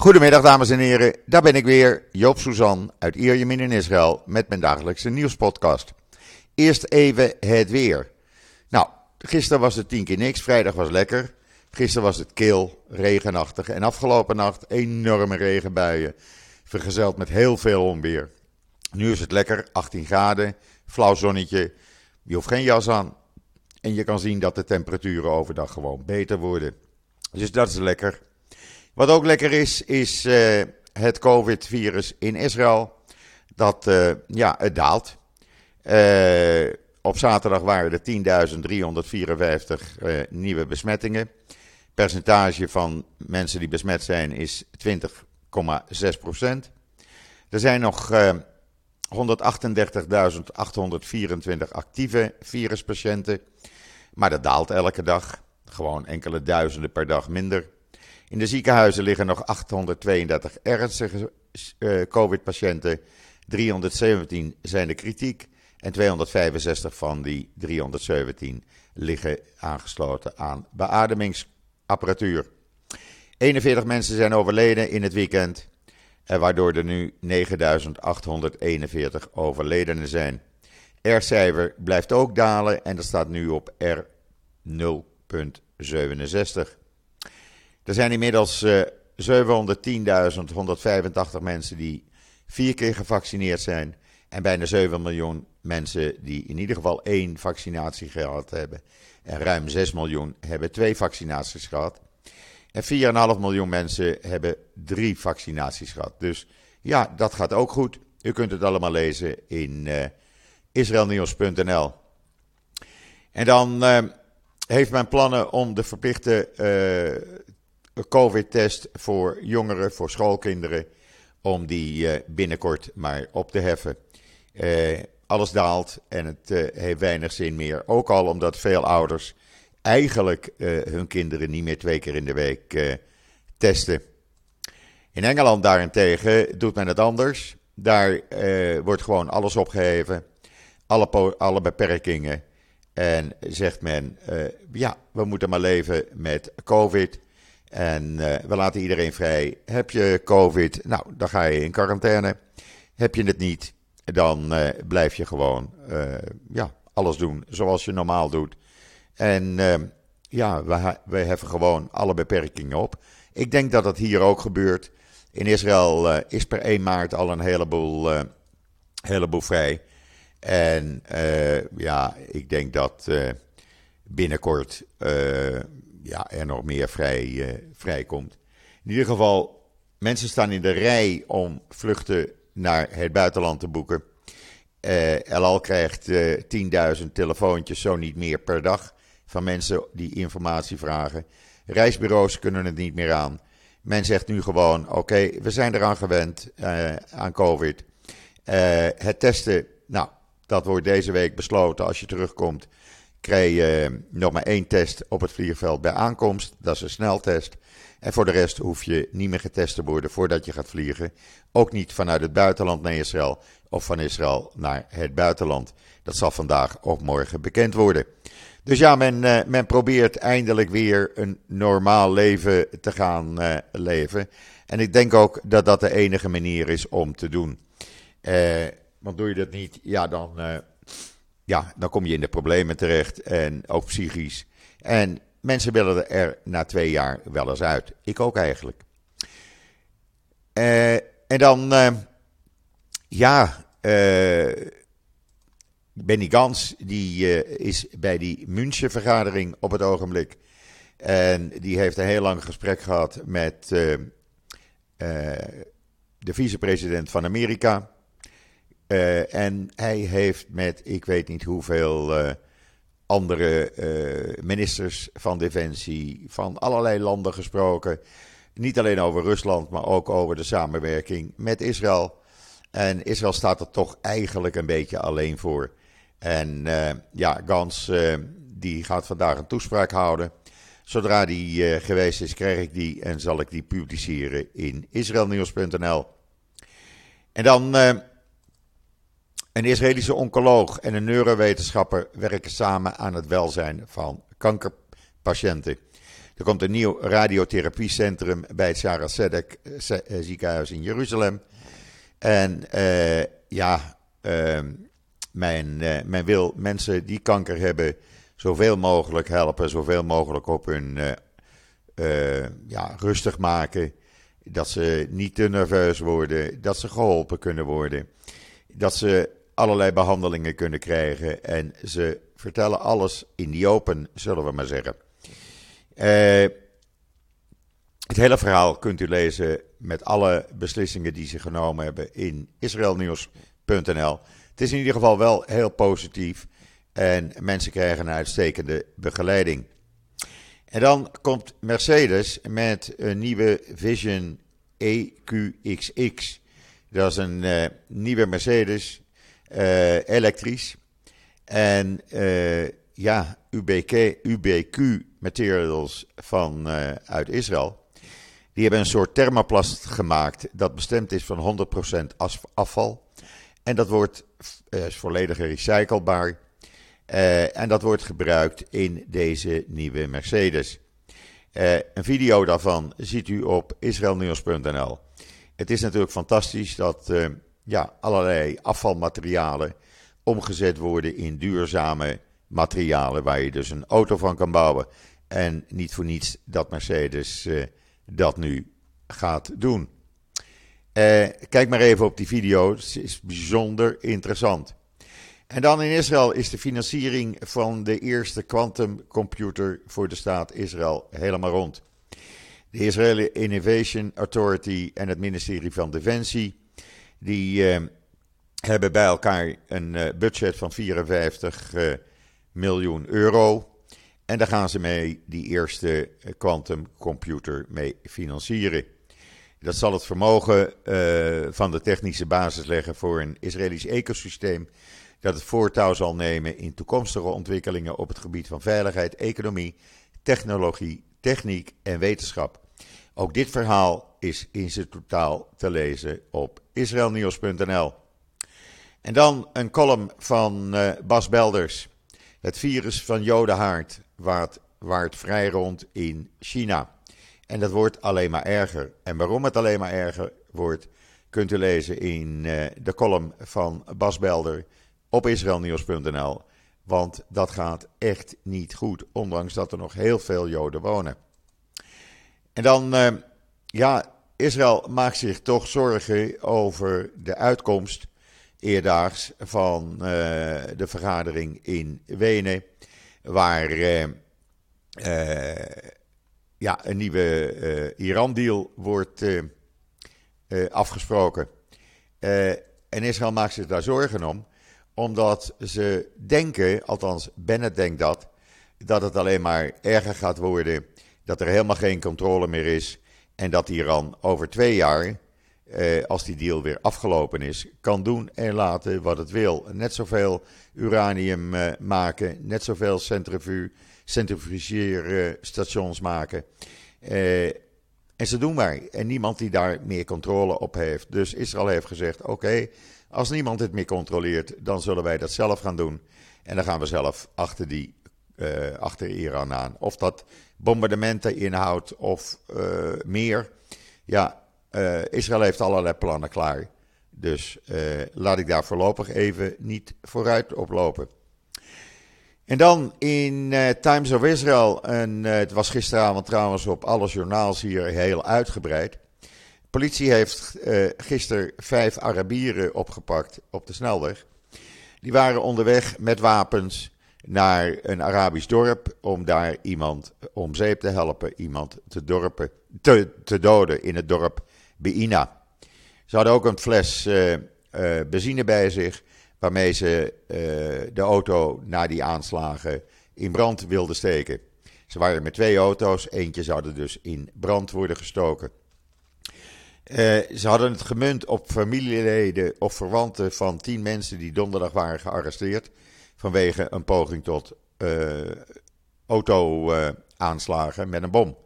Goedemiddag dames en heren, daar ben ik weer, Joop Suzan uit Ierjemien in Israël met mijn dagelijkse nieuwspodcast. Eerst even het weer. Nou, gisteren was het tien keer niks, vrijdag was lekker. Gisteren was het kil, regenachtig en afgelopen nacht enorme regenbuien, vergezeld met heel veel onweer. Nu is het lekker, 18 graden, flauw zonnetje, je hoeft geen jas aan. En je kan zien dat de temperaturen overdag gewoon beter worden. Dus dat is lekker. Wat ook lekker is, is uh, het COVID-virus in Israël. Dat, uh, ja, het daalt. Uh, op zaterdag waren er 10.354 nieuwe besmettingen. Percentage van mensen die besmet zijn is 20,6 procent. Er zijn nog 138.824 actieve viruspatiënten. Maar dat daalt elke dag. Gewoon enkele duizenden per dag minder. In de ziekenhuizen liggen nog 832 ernstige uh, COVID-patiënten. 317 zijn de kritiek. En 265 van die 317 liggen aangesloten aan beademingsapparatuur. 41 mensen zijn overleden in het weekend. Waardoor er nu 9841 overledenen zijn. R-cijfer blijft ook dalen en dat staat nu op R 0,67. Er zijn inmiddels uh, 710.185 mensen die vier keer gevaccineerd zijn. En bijna 7 miljoen mensen die in ieder geval één vaccinatie gehad hebben. En ruim 6 miljoen hebben twee vaccinaties gehad. En 4,5 miljoen mensen hebben drie vaccinaties gehad. Dus ja, dat gaat ook goed. U kunt het allemaal lezen in uh, israelnieuws.nl. En dan uh, heeft men plannen om de verplichte COVID-test voor jongeren, voor schoolkinderen, om die binnenkort maar op te heffen. alles daalt en het heeft weinig zin meer. Ook al omdat veel ouders eigenlijk hun kinderen niet meer twee keer in de week testen. In Engeland daarentegen doet men het anders. Daar wordt gewoon alles opgeheven alle, alle beperkingen. En zegt men, ja, we moeten maar leven met COVID. En uh, we laten iedereen vrij. Heb je COVID, nou, dan ga je in quarantaine. Heb je het niet, dan uh, blijf je gewoon ja, alles doen zoals je normaal doet. En ja, we, we heffen gewoon alle beperkingen op. Ik denk dat dat hier ook gebeurt. In Israël is per 1 maart al een heleboel, heleboel vrij. En ja, ik denk dat binnenkort ja, er nog meer vrij, vrij komt. In ieder geval, mensen staan in de rij om vluchten naar het buitenland te boeken. El Al krijgt 10.000 telefoontjes, zo niet meer per dag, van mensen die informatie vragen. Reisbureaus kunnen het niet meer aan. Men zegt nu gewoon: oké, we zijn eraan gewend aan COVID. het testen, nou, dat wordt deze week besloten. Als je terugkomt, krijg je eh, nog maar één test op het vliegveld bij aankomst. Dat is een sneltest. En voor de rest hoef je niet meer getest te worden voordat je gaat vliegen. Ook niet vanuit het buitenland naar Israël of van Israël naar het buitenland. Dat zal vandaag of morgen bekend worden. Dus ja, men, uh, men probeert eindelijk weer een normaal leven te gaan uh, leven. En ik denk ook dat dat de enige manier is om te doen. Uh, want doe je dat niet, ja, dan, ja, dan kom je in de problemen terecht. En ook psychisch. En mensen willen er na twee jaar wel eens uit. Ik ook eigenlijk. Uh, en dan, uh, ja, Benny Gans, die is bij die München-vergadering op het ogenblik. En die heeft een heel lang gesprek gehad met de vicepresident van Amerika. Uh, en hij heeft met ik weet niet hoeveel uh, andere uh, ministers van Defensie van allerlei landen gesproken. Niet alleen over Rusland, maar ook over de samenwerking met Israël. En Israël staat er toch eigenlijk een beetje alleen voor. En ja, Gans die gaat vandaag een toespraak houden. Zodra die geweest is, krijg ik die en zal ik die publiceren in israelnieuws.nl. En dan een Israëlische oncoloog en een neurowetenschapper werken samen aan het welzijn van kankerpatiënten. Er komt een nieuw radiotherapiecentrum bij het Sarah Sedek ziekenhuis in Jeruzalem. En ja, ehm, mijn, men wil mensen die kanker hebben zoveel mogelijk helpen, zoveel mogelijk op hun ja, rustig maken. Dat ze niet te nerveus worden, dat ze geholpen kunnen worden. Dat ze allerlei behandelingen kunnen krijgen. En ze vertellen alles in die open, zullen we maar zeggen. Uh, het hele verhaal kunt u lezen met alle beslissingen die ze genomen hebben in israelnieuws.nl. Het is in ieder geval wel heel positief en mensen krijgen een uitstekende begeleiding. En dan komt Mercedes met een nieuwe Vision EQXX. Dat is een uh, nieuwe Mercedes, elektrisch. En uh, ja, UBQ Materials van, uit Israël. Die hebben een soort thermoplast gemaakt dat bestemd is van 100% afval. En dat wordt is volledig recyclebaar. En dat wordt gebruikt in deze nieuwe Mercedes. Een video daarvan ziet u op israelnieuws.nl. Het is natuurlijk fantastisch dat ja, allerlei afvalmaterialen omgezet worden in duurzame materialen waar je dus een auto van kan bouwen. En niet voor niets dat Mercedes dat nu gaat doen. kijk maar even op die video, het is bijzonder interessant. En dan in Israël is de financiering van de eerste quantumcomputer voor de staat Israël helemaal rond. De Israël Innovation Authority en het ministerie van Defensie die eh, hebben bij elkaar een uh, budget van 54 uh, eh, miljoen euro. En daar gaan ze mee die eerste quantumcomputer mee financieren. Dat zal het vermogen van de technische basis leggen voor een Israëlisch ecosysteem dat het voortouw zal nemen in toekomstige ontwikkelingen op het gebied van veiligheid, economie, technologie, techniek en wetenschap. Ook dit verhaal is in zijn totaal te lezen op israelnieuws.nl. En dan een column van uh, Bas Belders. Het virus van Jodenhaard waart, waart vrij rond in China. En dat wordt alleen maar erger. En waarom het alleen maar erger wordt, kunt u lezen in uh, de column van Bas Belder op israelnieuws.nl. Want dat gaat echt niet goed, ondanks dat er nog heel veel Joden wonen. En dan, uh, ja, Israël maakt zich toch zorgen over de uitkomst eerdaags van uh, de vergadering in Wenen, waar uh, ja, een nieuwe Iran-deal wordt afgesproken. en Israël maakt zich daar zorgen om omdat ze denken, althans Bennett denkt dat, dat het alleen maar erger gaat worden, dat er helemaal geen controle meer is en dat Iran over twee jaar, eh, als die deal weer afgelopen is, kan doen en laten wat het wil. Net zoveel uranium eh, maken, net zoveel centrifuge, centrifugeerstations maken. Eh, en ze doen maar. En niemand die daar meer controle op heeft. Dus Israël heeft gezegd: oké, als niemand het meer controleert, dan zullen wij dat zelf gaan doen. En dan gaan we zelf achter, die, uh, achter Iran aan. Of dat bombardementen inhoudt of uh, meer. Ja, uh, Israël heeft allerlei plannen klaar. Dus laat ik daar voorlopig even niet vooruit oplopen. En dan in Times of Israel, en het was gisteravond trouwens op alle journaals hier heel uitgebreid politie heeft gisteren vijf Arabieren opgepakt op de snelweg. Die waren onderweg met wapens naar een Arabisch dorp om daar iemand om zeep te helpen, iemand te, dorpen, te, te doden in het dorp Beina. Ze hadden ook een fles uh, uh, benzine bij zich, waarmee ze de auto na die aanslagen in brand wilden steken. Ze waren met twee auto's, eentje zou dus in brand worden gestoken. Ze hadden het gemunt op familieleden of verwanten van tien mensen die donderdag waren gearresteerd. Vanwege een poging tot uh, auto-aanslagen met een bom.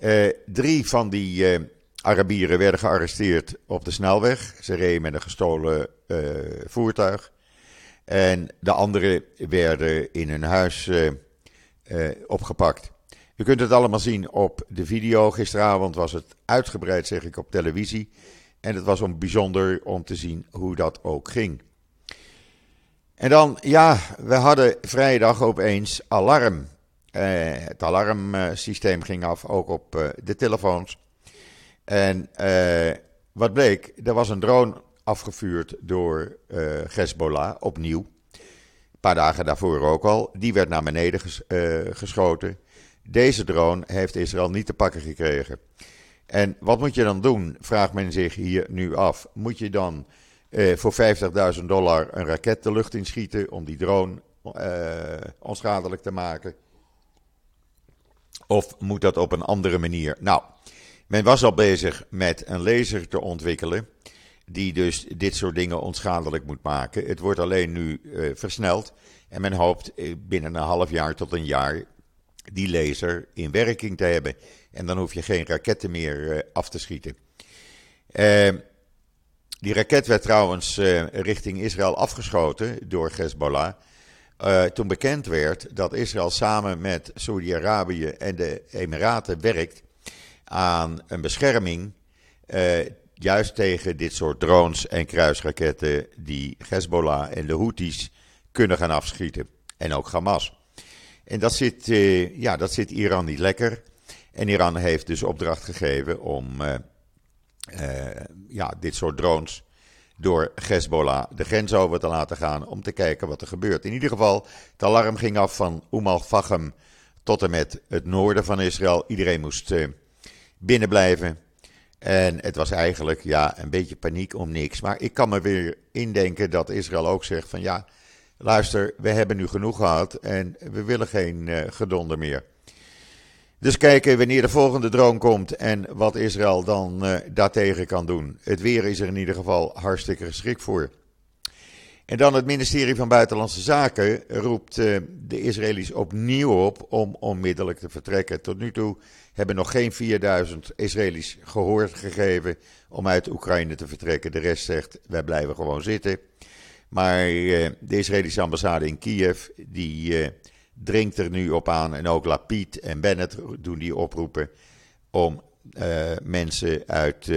Uh, drie van die Arabieren werden gearresteerd op de snelweg. Ze reden met een gestolen voertuig. En de anderen werden in hun huis opgepakt. U kunt het allemaal zien op de video. Gisteravond was het uitgebreid, zeg ik, op televisie. En het was om bijzonder om te zien hoe dat ook ging. En dan, ja, we hadden vrijdag opeens alarm. Eh, het alarmsysteem ging af, ook op eh, de telefoons. En eh, wat bleek, er was een drone afgevuurd door Hezbollah, opnieuw. Een paar dagen daarvoor ook al. Die werd naar beneden geschoten. Deze drone heeft Israël niet te pakken gekregen. En wat moet je dan doen, vraagt men zich hier nu af. Moet je dan uh, voor 50.000 dollar een raket de lucht inschieten om die drone uh, onschadelijk te maken? Of moet dat op een andere manier? Nou, men was al bezig met een laser te ontwikkelen. Die dus dit soort dingen onschadelijk moet maken. Het wordt alleen nu uh, versneld. En men hoopt binnen een half jaar tot een jaar die laser in werking te hebben. En dan hoef je geen raketten meer af te schieten. Die raket werd trouwens uh, richting Israël afgeschoten door Hezbollah. toen bekend werd dat Israël samen met Saudi-Arabië en de Emiraten werkt aan een bescherming. juist tegen dit soort drones en kruisraketten die Hezbollah en de Houthis kunnen gaan afschieten. En ook Hamas. En dat zit, ja, dat zit Iran niet lekker. En Iran heeft dus opdracht gegeven om ja, dit soort drones door Hezbollah de grens over te laten gaan om te kijken wat er gebeurt. In ieder geval, het alarm ging af van Umm al-Fahim tot en met het noorden van Israël. Iedereen moest binnen blijven. En het was eigenlijk ja, een beetje paniek om niks. Maar ik kan me weer indenken dat Israël ook zegt van ja, luister, we hebben nu genoeg gehad en we willen geen uh, gedonder meer. Dus kijken wanneer de volgende droom komt en wat Israël dan uh, daartegen kan doen. Het weer is er in ieder geval hartstikke geschikt voor. En dan het ministerie van Buitenlandse Zaken roept uh, de Israëli's opnieuw op om onmiddellijk te vertrekken. Tot nu toe hebben nog geen 4000 Israëli's gehoord gegeven om uit Oekraïne te vertrekken. De rest zegt wij blijven gewoon zitten. Maar uh, de Israëlische ambassade in Kiev, die dringt er nu op aan. En ook Lapid en Bennett doen die oproepen om uh, mensen uit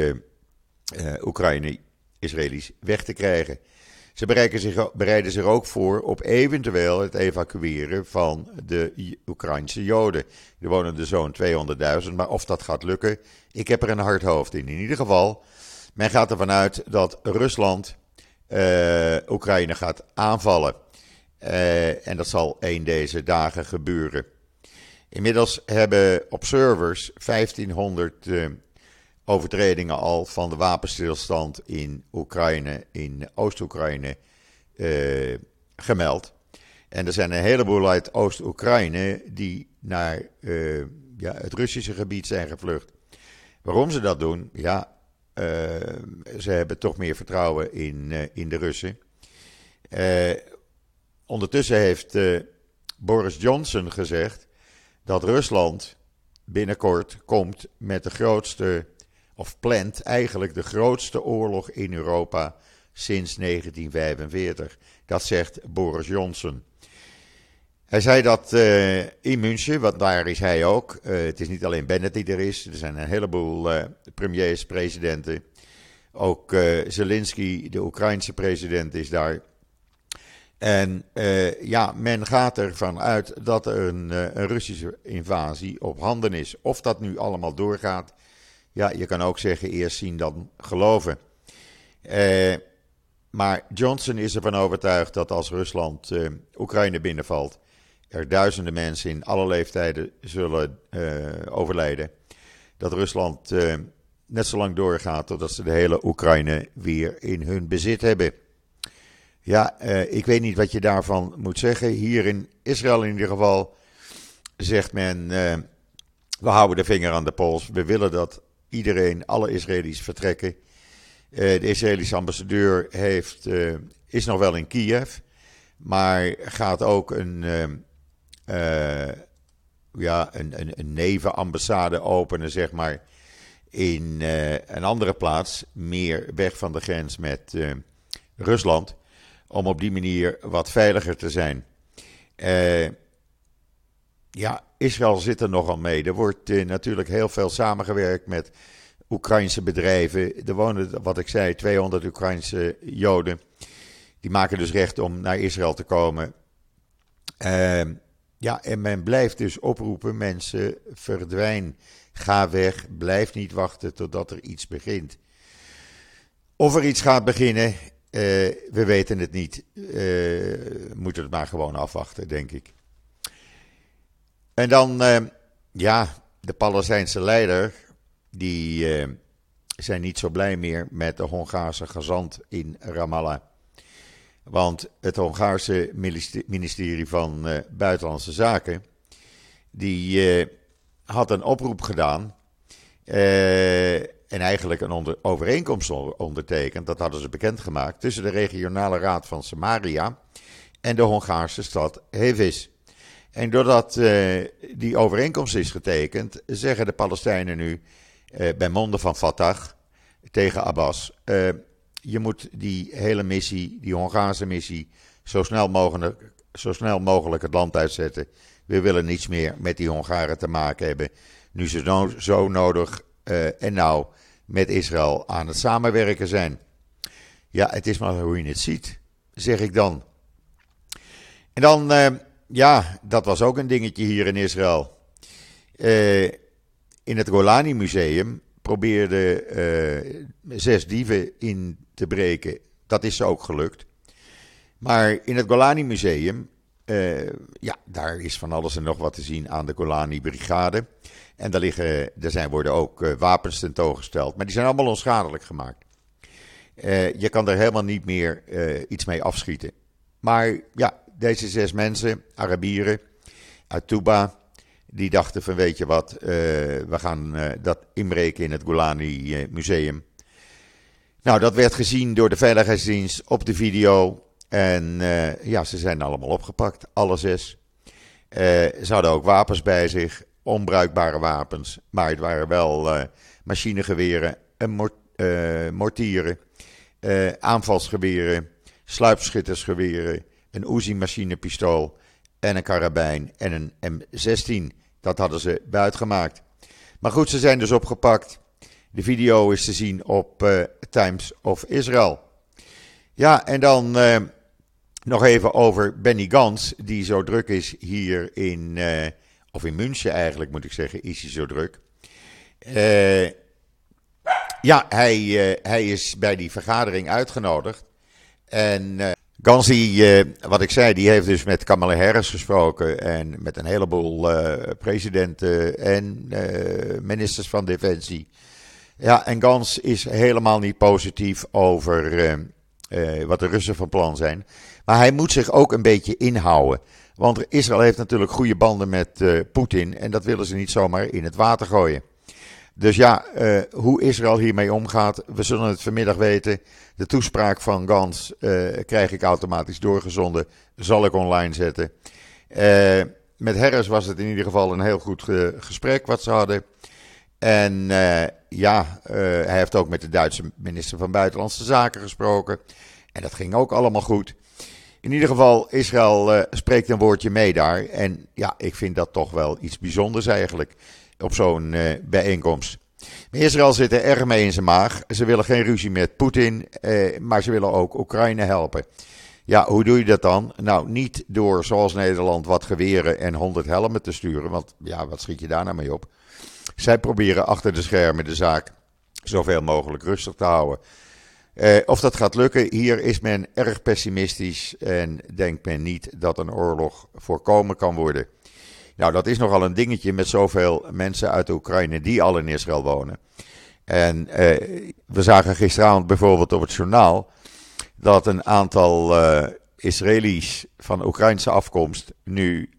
Oekraïne, Israëli's, weg te krijgen. Ze zich, bereiden zich ook voor op eventueel het evacueren van de Oekraïnse Joden. Er wonen er zo'n 200.000, maar of dat gaat lukken, ik heb er een hard hoofd in. In ieder geval, men gaat ervan uit dat Rusland Oekraïne gaat aanvallen. Uh, en dat zal een deze dagen gebeuren. Inmiddels hebben observers 1500 uh, overtredingen al van de wapenstilstand in Oekraïne, in Oost-Oekraïne, uh, gemeld. En er zijn een heleboel uit Oost-Oekraïne die naar ja, het Russische gebied zijn gevlucht. Waarom ze dat doen, ja, ze hebben toch meer vertrouwen in, in de Russen. Uh, ondertussen heeft Boris Johnson gezegd dat Rusland binnenkort komt met de grootste, of plant eigenlijk de grootste oorlog in Europa sinds 1945. Dat zegt Boris Johnson. Hij zei dat uh, in München, want daar is hij ook. Uh, het is niet alleen Bennett die er is. Er zijn een heleboel uh, premiers, presidenten. Ook Zelensky, de Oekraïnse president, is daar. En ja, men gaat ervan uit dat er een, een, Russische invasie op handen is. Of dat nu allemaal doorgaat, ja, je kan ook zeggen eerst zien dan geloven. maar Johnson is ervan overtuigd dat als Rusland Oekraïne binnenvalt, er duizenden mensen in alle leeftijden zullen overlijden. Dat Rusland net zo lang doorgaat totdat ze de hele Oekraïne weer in hun bezit hebben. Ja, uh, ik weet niet wat je daarvan moet zeggen. Hier in Israël in ieder geval zegt men: we houden de vinger aan de pols. We willen dat iedereen, alle Israëli's vertrekken. de Israëlische ambassadeur heeft, is nog wel in Kiev, maar gaat ook een ja, een, een, een nevenambassade openen, zeg maar, in een andere plaats, meer weg van de grens met Rusland, om op die manier wat veiliger te zijn. ja, Israël zit er nogal mee. Er wordt uh, natuurlijk heel veel samengewerkt met Oekraïnse bedrijven. Er wonen, wat ik zei, 200 Oekraïnse Joden. Die maken dus recht om naar Israël te komen. Uh, ja, en men blijft dus oproepen: mensen, verdwijn, ga weg, blijf niet wachten totdat er iets begint. Of er iets gaat beginnen, uh, we weten het niet. Uh, moeten het maar gewoon afwachten, denk ik. En dan, uh, ja, de Palestijnse leider, die zijn niet zo blij meer met de Hongaarse gezant in Ramallah. Want het Hongaarse ministerie van Buitenlandse Zaken, die had een oproep gedaan en eigenlijk een overeenkomst ondertekend, dat hadden ze bekendgemaakt, tussen de regionale raad van Samaria en de Hongaarse stad Hevis. En doordat die overeenkomst is getekend, zeggen de Palestijnen nu bij monden van Fatah tegen Abbas je moet die hele missie, die Hongaarse missie, zo snel mogelijk, zo snel mogelijk het land uitzetten. We willen niets meer met die Hongaren te maken hebben. Nu ze zo, zo nodig uh, en nou met Israël aan het samenwerken zijn. Ja, het is maar hoe je het ziet, zeg ik dan. En dan, uh, ja, dat was ook een dingetje hier in Israël. Uh, in het Golani Museum probeerden zes dieven in te breken. Dat is ook gelukt. Maar in het Golani Museum, uh, ja, daar is van alles en nog wat te zien aan de Golani Brigade. En daar, liggen, zijn, worden ook uh, wapens tentoongesteld, maar die zijn allemaal onschadelijk gemaakt. Uh, je kan er helemaal niet meer iets mee afschieten. Maar ja, deze zes mensen, Arabieren uit Tuba, die dachten van weet je wat, we gaan dat inbreken in het Golani Museum. Nou, dat werd gezien door de Veiligheidsdienst op de video. En uh, ja, ze zijn allemaal opgepakt, alle zes. Uh, ze hadden ook wapens bij zich, onbruikbare wapens. Maar het waren wel uh, machinegeweren, mort, mortieren, aanvalsgeweren, sluipschittersgeweren, een Uzi-machinepistool en een karabijn en een M16. Dat hadden ze buitgemaakt. Maar goed, ze zijn dus opgepakt. De video is te zien op Times of Israel. Ja, en dan nog even over Benny Gans, die zo druk is hier in, uh, of in München eigenlijk moet ik zeggen, is hij zo druk. ja, hij, hij is bij die vergadering uitgenodigd. En Gans, die, wat ik zei, die heeft dus met Kamala Harris gesproken en met een heleboel presidenten en ministers van Defensie. Ja, en Gans is helemaal niet positief over wat de Russen van plan zijn. Maar hij moet zich ook een beetje inhouden. Want Israël heeft natuurlijk goede banden met uh, Poetin. En dat willen ze niet zomaar in het water gooien. Dus ja, hoe Israël hiermee omgaat, we zullen het vanmiddag weten. De toespraak van Gans krijg ik automatisch doorgezonden. Zal ik online zetten. met Harris was het in ieder geval een heel goed gesprek wat ze hadden. En ja, hij heeft ook met de Duitse minister van Buitenlandse Zaken gesproken. En dat ging ook allemaal goed. In ieder geval, Israël uh, spreekt een woordje mee daar. En ja, ik vind dat toch wel iets bijzonders eigenlijk op zo'n bijeenkomst. Maar Israël zit er erg mee in zijn maag. Ze willen geen ruzie met Poetin, maar ze willen ook Oekraïne helpen. Ja, hoe doe je dat dan? Nou, niet door zoals Nederland wat geweren en 100 helmen te sturen. Want ja, wat schiet je daar nou mee op? Zij proberen achter de schermen de zaak zoveel mogelijk rustig te houden. Uh, of dat gaat lukken, hier is men erg pessimistisch en denkt men niet dat een oorlog voorkomen kan worden. Nou, dat is nogal een dingetje met zoveel mensen uit de Oekraïne die al in Israël wonen. En uh, we zagen gisteravond bijvoorbeeld op het journaal dat een aantal uh, Israëli's van Oekraïnse afkomst nu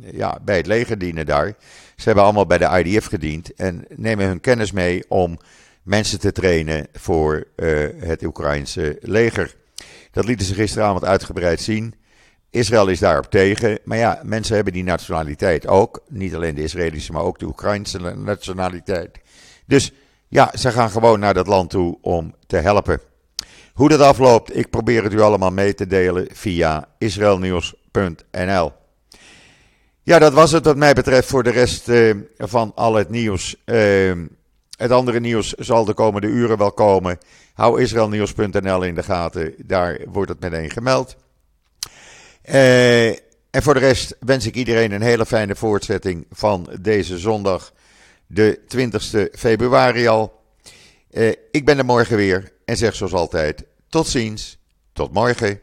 ja, bij het leger dienen daar. Ze hebben allemaal bij de IDF gediend en nemen hun kennis mee om mensen te trainen voor uh, het Oekraïnse leger. Dat lieten ze gisteravond uitgebreid zien. Israël is daarop tegen. Maar ja, mensen hebben die nationaliteit ook. Niet alleen de Israëlische, maar ook de Oekraïnse nationaliteit. Dus ja, ze gaan gewoon naar dat land toe om te helpen. Hoe dat afloopt, ik probeer het u allemaal mee te delen via israelnieuws.nl. Ja, dat was het wat mij betreft voor de rest uh, van al het nieuws. Uh, het andere nieuws zal de komende uren wel komen. Hou israelnieuws.nl in de gaten, daar wordt het meteen gemeld. Uh, en voor de rest wens ik iedereen een hele fijne voortzetting van deze zondag, de 20 februari al. Uh, ik ben er morgen weer en zeg zoals altijd: tot ziens, tot morgen.